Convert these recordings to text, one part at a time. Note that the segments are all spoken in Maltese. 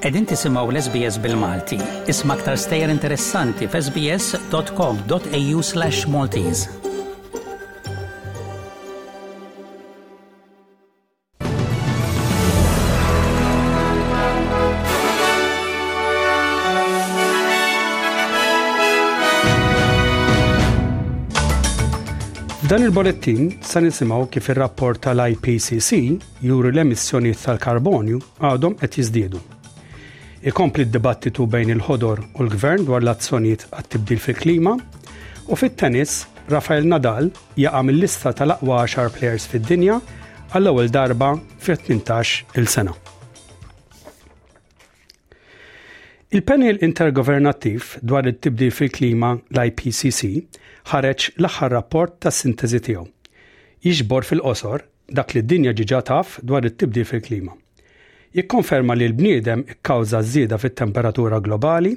Qegħdin tisimgħu l-SBS bil-Malti. Isma' aktar stejjer interessanti f'sbs.com.au/maltese. F'dan il-bolettin sa nisimgħu kif ir-rapport tal-IPCC juri l-emissjonijiet tal-karbonju għadhom qed jiżdiedu. Ikompli d-dibattitu bejn il-ħodor u l-gvern dwar l-azzjonijiet għat-tibdil fil-klima u fit-tennis Rafael Nadal jaqa' mil-lista tal-aqwa għaxar plejers fid-dinja għall-ewwel darba fi 18 il sena. Il-Panel Intergovernattiv dwar it-Tibdil fil-Klima l-IPCC ħareġ l-aħħar rapport tas sintesi tiegħu. Jiġbor fil-qosor dak li d-dinja ġiġa taf dwar it-tibdil fil-klima. Jikkonferma li l-bniedem ikkawża żieda fit-temperatura globali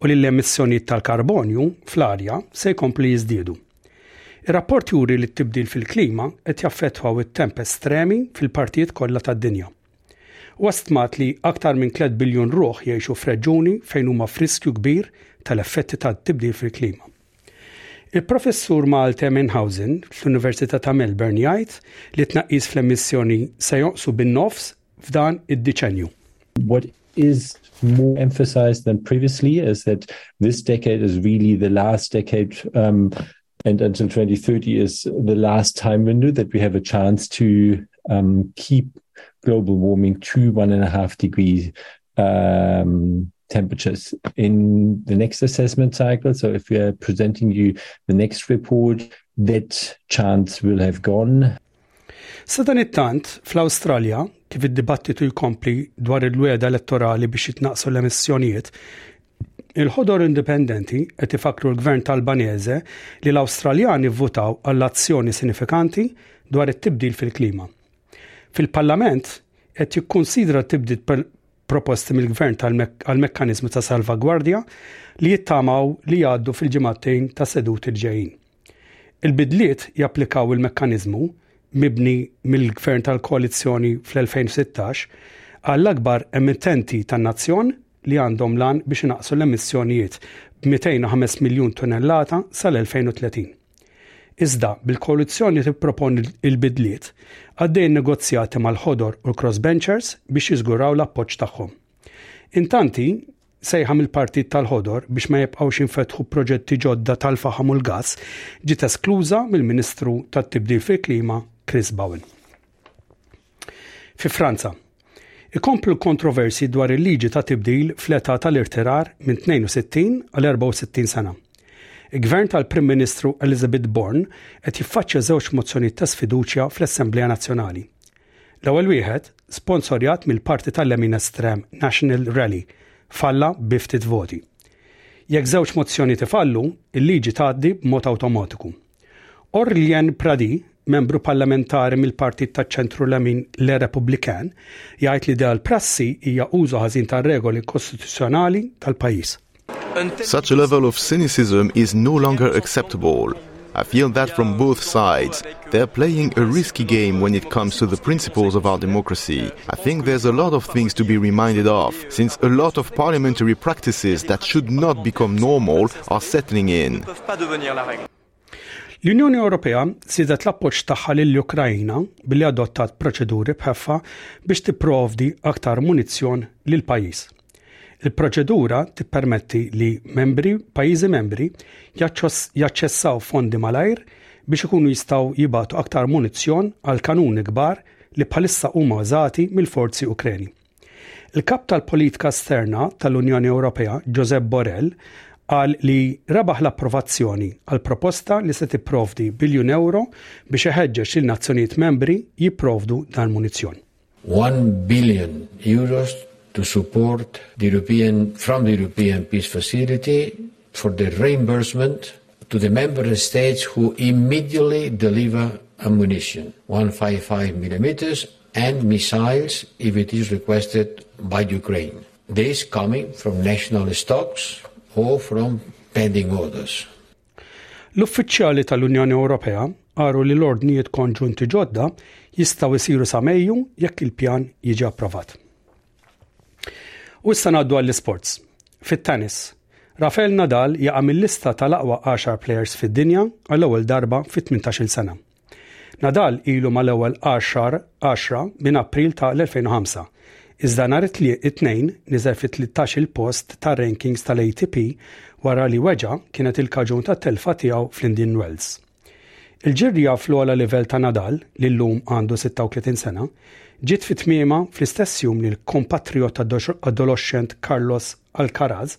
u li l-emissjonijiet tal-karbonju fl-arja se jkompli jiżdiedu. Ir-rapport juri li t-tibdil fil-klima qed jaffettwaw it-temp estremi fil-partijiet kollha tad-dinja. Huwa stmat li aktar minn 3 biljun ruħ jgħixu f'reġuni fejn huma f'riskju kbir tal-effetti tat-tibdil fil-klima. Il-Professur Malte Menhausen fl-Università ta' Melbourne jgħid li t-tnaqqis fl-emissjoni se jonqsu bin-nofs is more emphasized than previously is that this decade is really the last decade um, and until 2030 is the last time window that we have a chance to um, keep global warming to one and a half degree um, temperatures in the next assessment cycle. So if we are presenting you the next report, that chance will have gone. Sadanittant, fl-Awstralja, kif id-dibattitu jkompli dwar il-wegħda elettorali biex jitnaqsu l-emissjonijiet, il-ħodor indipendenti qed ifakru l-Gvern Talbaneże li l-Awstraljani vvutaw għall azzjoni sinifikanti dwar it-tibdil fil-klima. Fil-Parlament qed jikkunsidra tibdil proposti mill-Gvern għal mekkaniżmu ta' salvagwardja li jittamaw li jgħaddu fil-ġimgħatejn ta' seduti l-ġejjin. Il-bidliet japplikaw il-mekkaniżmu, mibni mill-Gvern tal-Koalizzjoni fl-2016, għall-akbar emittenti tan-nazzjon li għandhom l-għan biex inaqqsu l-emissjonijiet b'205 miljun tunellata sal-2030. Iżda, bil-Koalizzjoni tipproponi l-bidliet, għaddejjin negozjati mal-Ħodor u l-Crossbenchers biex jiżguraw l-appoġġ tagħhom. Intanti, sejħa mill-Partit tal-Ħodor biex ma jibqgħux jinfetħu proġetti ġodda tal-faħam u l-gass ġiet eskluża mill-Ministru tat-Tibdil fil-Klima Chris Bowen. Fi Franza, ikomplu l-kontroversji dwar il-liġi ta' tibdil fl-età tal-irtirar minn 62 għal 64 sena. Il-Gvern tal-Prim Ministru Elizabeth Born qed jiffaċċja żewġ mozzjonijiet ta' sfiduċja fl-Assemblea Nazzjonali. L-ewwel wieħed, sponsorjat mill-parti tal-lemin estrem National Rally, falla bi ftit voti. Jekk żewġ mozzjonijiet ifallu, il-liġi tgħaddi b'mod awtomatiku. Orlien Pradi, membru parlamentari mill-partit taċ-ċentru lemin Le Républicain, jgħid li dal-prassi hija użu ħażin tar-regoli kostituzzjonali tal-pajjiż. Such a level of cynicism is no longer acceptable. I feel that from both sides. They're playing a risky game when it comes to the principles of our democracy. I think there's a lot of things to be reminded of, since a lot of parliamentary practices that should not become normal are settling in. L-Unjoni Ewropea żiedet l-appoġġ tagħha lill-Ukraina billi adottat proċeduri bħeffa biex tipprovdi aktar munizzjon lil pajjiż. Il-proċedura tippermetti li membri pajjiżi membri jaċċessaw fondi malajr biex ikunu jistgħu jibatu aktar munizzjon għal kanuni kbar li bħalissa huma użati mill-forzi Ukreni. Il-Kap tal-Politika Esterna tal-Unjoni Ewropea, Josep Borrell, qal li rebaħ l-approvazzjoni għal proposta li se tipprovdi biljun ewro biex iħeġġeġ lin-nazzjonijiet membri jipprovdu dan munizzjon. 1 billion euros to support the European, from the European Peace Facility for the reimbursement to the member states who immediately deliver ammunition 155 millimeters and missiles if it is requested by the Ukraine. This coming from national stocks or from pending orders. L-uffiċjali tal-Unjoni Ewropea qaru li l-ordnijiet konġunti ġodda jistgħu jsiru sa Mejju jekk il-pjan jiġi approvat. U issa ngħaddu għall-isports. Fit-tennis, Rafael Nadal jaqa' mill-lista tal-aqwa 10 players fid-dinja għall-ewwel darba fi 18-il sena. Nadal ilu mal-ewwel għaxar għaxra minn April ta' l-2005, iżda nhar it-Tnejn niżel fit-tlittax-il post tar-rankings tal-ATP wara li weġgħa kienet il-kaġun tat-telfa tiegħu fl-Indian Wells. Il-ġirja fl-ogħla livell ta' Nadal, li llum għandu 36 sena, ġiet fi tmiemha fl-istess jum li l-kompatriot adoloxxent Carlos Alcaraz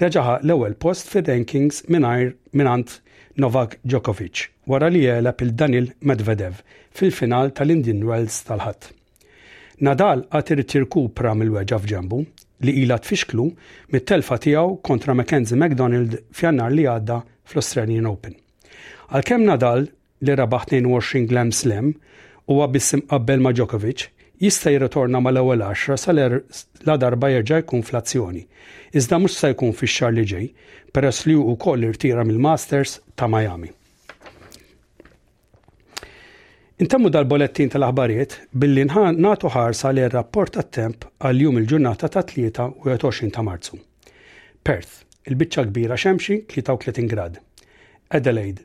reġa' ħa l-ewwel post fir-rankings mingħajr mingħand Novak Djokovic wara li għeleb lil Daniil Medvedev fil-final tal-Indian Wells tal-Ħadd. Nadal għad irid jirkupra mill-weġgħa f'ġenbu li ilha tfixklu mit-telfa tiegħu kontra Mackenzie McDonald f'Jannar li għadda fl-Australian Open. Għalkemm Nadal li rebaħ 22 Glam Slam, huwa biss imqabbel ma' Djokovic, jista' jirritorna mal-ewwel għaxra sa ladarba jerġa' jkun fl-azzjoni, iżda mhux se jkun fix-xahar li ġej, peress li hu wkoll irtira mill-Masters ta' Miami. Intemmu dal-bolettin tal-aħbarijiet billi nagħtu ħarsa lejn rapport tat-temp għal jum il-ġurnata tat-Tlieta 21 ta' Marzu. Perth, il-biċċa l-kbira xemxi 33 grad. Adelaide,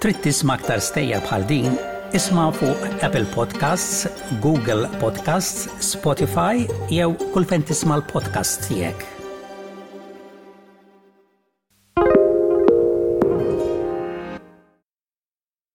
Trid tisma' aktar stejjer bħal din? Isma' fuq Apple Podcasts, Google Podcasts, Spotify jew kull fejn tisma' l-podcasts tiegħek.